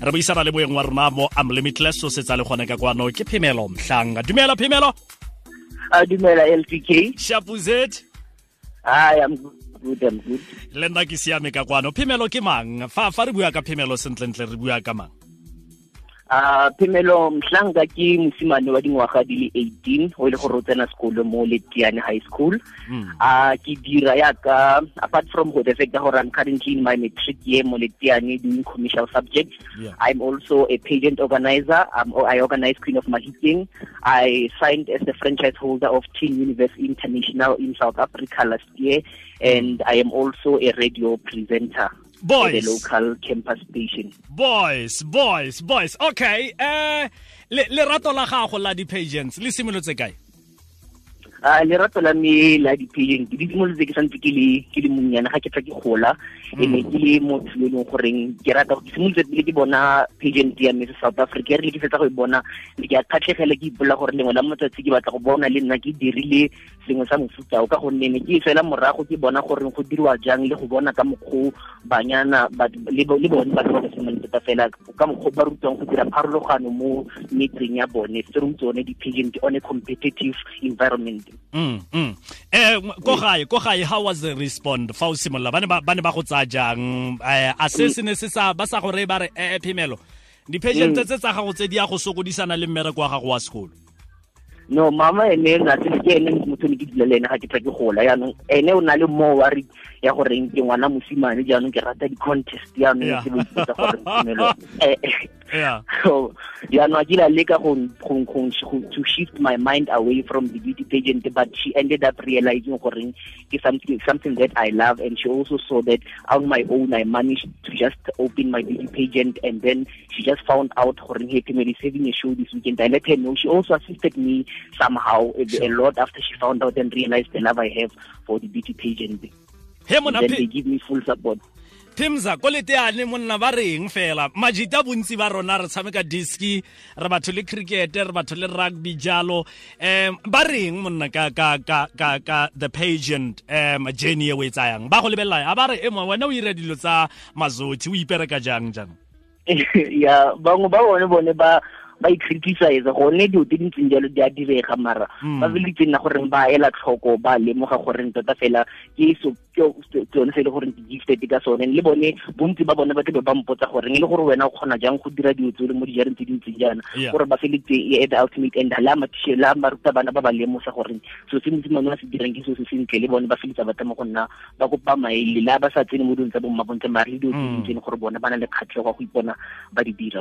re buisana le boeng wa rona mo unlimitless o setsa le gone ka kwano. Ke phemelo mhlanga. Dumela phemelo? A dumela lpk shapuzet hi i'm good i'm good le nna ke siame ka kwano. Phemelo ke mang? Fa fa re bua ka phemelo sentlentle re bua ka mang a phemelo mhlanga ke mosimane wa dingwaga di le 18 o ile gore o tsena sekolo mo letiane high school. A ke dira yaka apart from the fact that i'm currently in my matric year mo letiane doing commercial subjects Yeah. i'm also a pageant organizer. Um, i organize queen of mahikeng. I signed as the franchise holder of teen universe international in south africa last year and i am also a radio presenter Boys. the local campus station. Boys boys boys. Okay eh le lerato la gago la di-pageants le simolotse kae a lerato la me la di-pagent di simolotse ke santse ke le ke monnyane ga ke tla ke gola. E ne ke le motho yo e leng goreng ke rata ke simolotse pele ke bona pageant ya me south africa. Re le ke fetsa go e bona le ke a kgatlhegela ke ipola gore lengwe la motsatsi ke batla go bona le nna ke dirile sengwe sa mofuta o. Ka gonne ne ke e fela morago ke bona gore go diriwa jang le go bona ka mokgwa banyana ba- le bo- le bone batho ba ba simolotse ba fela ka mokgwa ba rutwang go dira pharologano mo metseng ya bone se re tsone di-pageant on a competitive environment. Mm, mm. Eh ko gae ko gae how was the respond fa o simolola ba ne ba go tsaya jang? Eh a se se ne se sa ba sa gore ba re eh phemelo. Di-pageant tse tsa gago tse di ya go sokodisana le mmereko wa gago wa sekolo no mama ene na tse ke ene motho ne ke dula le ene ga ke tla ke gola. Yaanong ene o na le mo re ya goreng ke ngwana mosimane jaanong ke rata di-contest yaanong ke bo ipotsa gore Tumelo, yeah. So yaanong a kila leka go go- go- go- to shift my mind away from the beauty pageant but she ended up realizing goreng ke something something that I love and she also saw that on my own I managed to just open my beauty pageant and then she just found out goreng hey is having a show this weekend. I let her know. She also assisted me somehow a, a lot after she found out and realized the love I have for the beauty pageant he mona pe they give me full support. Timza ko leteane monna ba reng fela? Majita bontsi ba rona re tshameka diski re batho le cricket re batho le rugby jalo. Um ba reng monna ka ka ka ka ka the pageant um journey e o e tsayang? Ba go lebelela a ba re e wena o 'ire dilo tsa mazothi o ipereka jang jang? Ya bangwe ba bone bone ba ba i-criticize gone dilo tse dintseng jalo di a direga mara Mm. ba feleletse nna goreng ba ela tlhoko ba lemoga goreng tota fela ke tsone se e le goreng ke gifted ka sone. Le bone bontsi ba bone ba tlabe ba mpotsa goreng e le gore wena o kgona jang go dira dilo tsole mo dijareng tse dintseng jaana? Gore ba feleletse e the ultimate end la matishe la maruta bana ba ba lemosa goreng so se mosimane wa se dirang ke so se sentle le bone ba feleletsa ba tama go nna ba kopa maele la ba sa tsene mo dilong tsa bommabontle mare le dilo tse Mm. dintseng gore bone ba na le kgatlhego go ipona ba di dira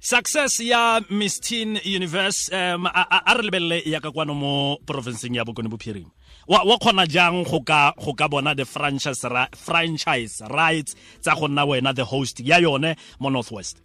success ya miss teen universe um a re lebelele ya ka kwano mo provinceng ya bokone bophirima. Wa wa khona jang go ka go ka bona the franchise ra- franchise rights tsa go nna wena the host ya yone mo northwest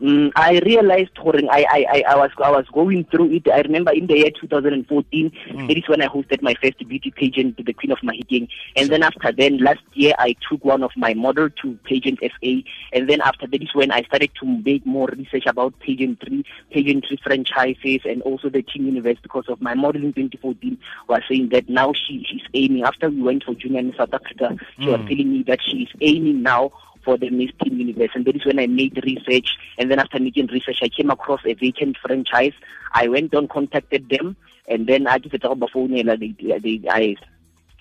Mm, I realized I, I, I, I was I was going through it. I remember in the year 2014, that is when I hosted my first beauty pageant to the Queen of Mahikeng. And then after then, last year I took one of my model to Pageant FA. And then after that is when I started to make more research about pageantry, pageantry franchises, and also the Teen Universe because of my model in 2014 was saying that now she she's aiming. After we went for junior in South Africa, she was telling me that she is aiming now for the Miss Teen Universe. And that is when I made research. And then after making research, I came across a vacant franchise. I went on, contacted them, and then I up phone. They, they, I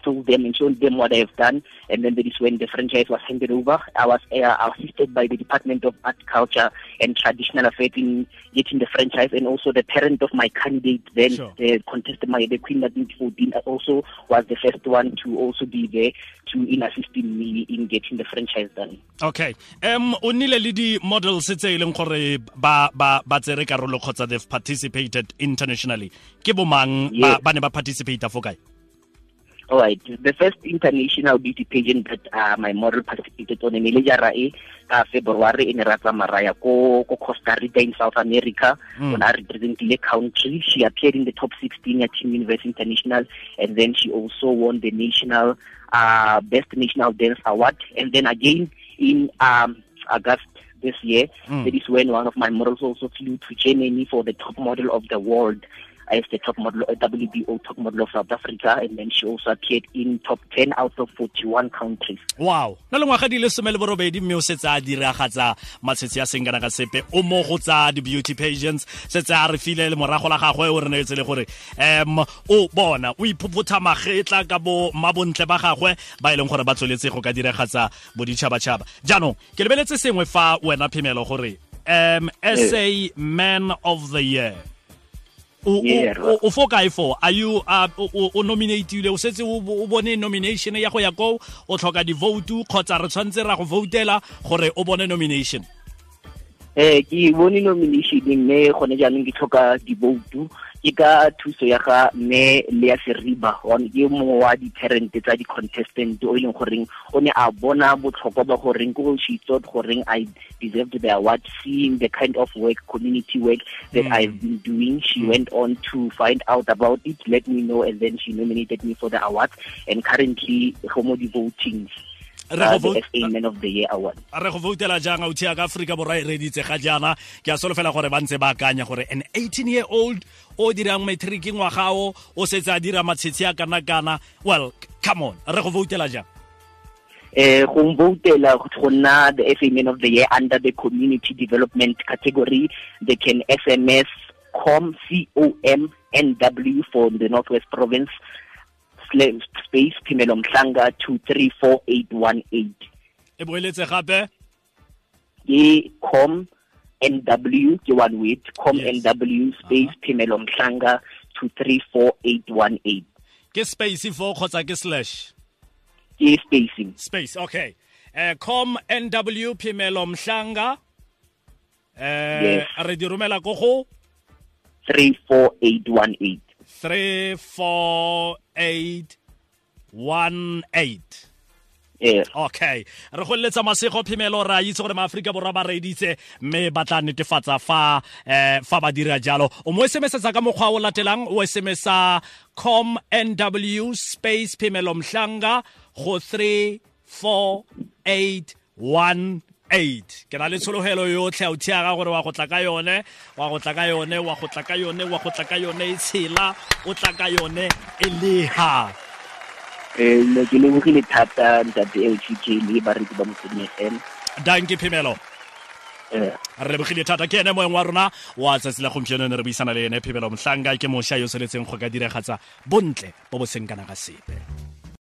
told them and showed them what I have done. And then that is when the franchise was handed over. I was uh, assisted by the Department of Art, Culture, and Traditional Affairs in getting the franchise, and also the parent of my candidate, then Sure. the contested my the Queen of 2014, also was the first one to also be there to in assisting me in getting the franchise done. okay um o nnile le di-models tse e leng gore ba ba ba tsere karolo kgotsa they've participated internationally ke bomang ba, Yes. ba ne ba participata fo kae All right. The first international beauty pageant that uh, my model participated on in Elijara e ka February in Rata Maraya ko, ko Costa Rica in South America Mm. when I represented the country. She appeared in the top 16 at Teen Universe International and then she also won the national uh, Best National Dance Award. And then again in um, August this year, Mm. that is when one of my models also flew to Germany for the top model of the world as the top model, uh, WBO top model of South Africa, and then she also appeared in top 10 out of 41 countries. wow. Na le ngwaga di le some le borobedi mme o setse a diragatsa matshetse a seng kana ka sepe. O mo go tsa di-beauty pageants setse a re file le morago la gagwe o re neetse le gore um o bona o iphopotha magetla ka bo mabontle ba gagwe ba e leng gore ba tsweletse go ka diragatsa boditšhabatšhaba. Jaanong ke lebeletse sengwe fa wena phemelo gore um sa man of the year o fo kae for are you uh, o- o nominateile? O setse o o bone nomination ya go ya ko o tlhoka di-vote kgotsa re tshwanetse ra go voutela gore o bone nomination Eh, ke bone nomination mme gone jaanong ke tlhoka di-vote ke ka thuso ya ga mme lea seriba one ke mongwe wa di-parent tsa di-contestant o e leng goreng o ne a bona botlhokwa ba goreng ko she thought goreng i deserved the award. Seeing the kind of work community work that Mm. i've been doing. She went on to find out about it let me know and then she nominated me for the award and currently go mo di-votings Re go the vote- Man of the Year award. Re go voutela jang authi ya ka aforika borwa e reditse ga jaana? Ke a solofela gore ba ntse ba akanya gore an 18 year old o dirang matric ngwagao o setse a dira matshetse a kana-kana. Well come on re go voutela jang? Eh go votela go nna the SA Man of the Year under the community development category. They can SMS com C O M N W for the Northwest Province space Phemelo Mhlanga 234818 e boeletse gape? Ke com NW ke one word com Yes. NW space Phemelo Mhlanga 234818 ke space fo kgotsa ke slash? Ke spacing. Space okay. Uh, com nw phemelo mhlanga. Uh, Yes. re di romela ko go? 34818 34818 eh okay. Re go letsa masego phemelo ra itse gore maaforika borwa ba reditse mme ba tla netefatsa fa eh, fa ba dira jalo. O mo sms-etsa ka mokgwa o latelang o sms-a com nw space phemelo mhlanga go 34818 ke na le tshologelo yotlhe a o thiaga gore wa go tla ka yone wa go tla ka yone wa go tla ka yone wa go tla ka yone e tshela o tla ka yone e leha. Eh ne ke lebogile thata ntate LGK le bareki ba motseng FM danke phemelo? Eh. Re lebogile thata. Ke ene moeng wa rona wa tsatsi la gompieno ne re buisana le ene phebelo motlhanka ke mošwa yo o seletseng go ka diragatsa bontle bo bo seng kana ka sepe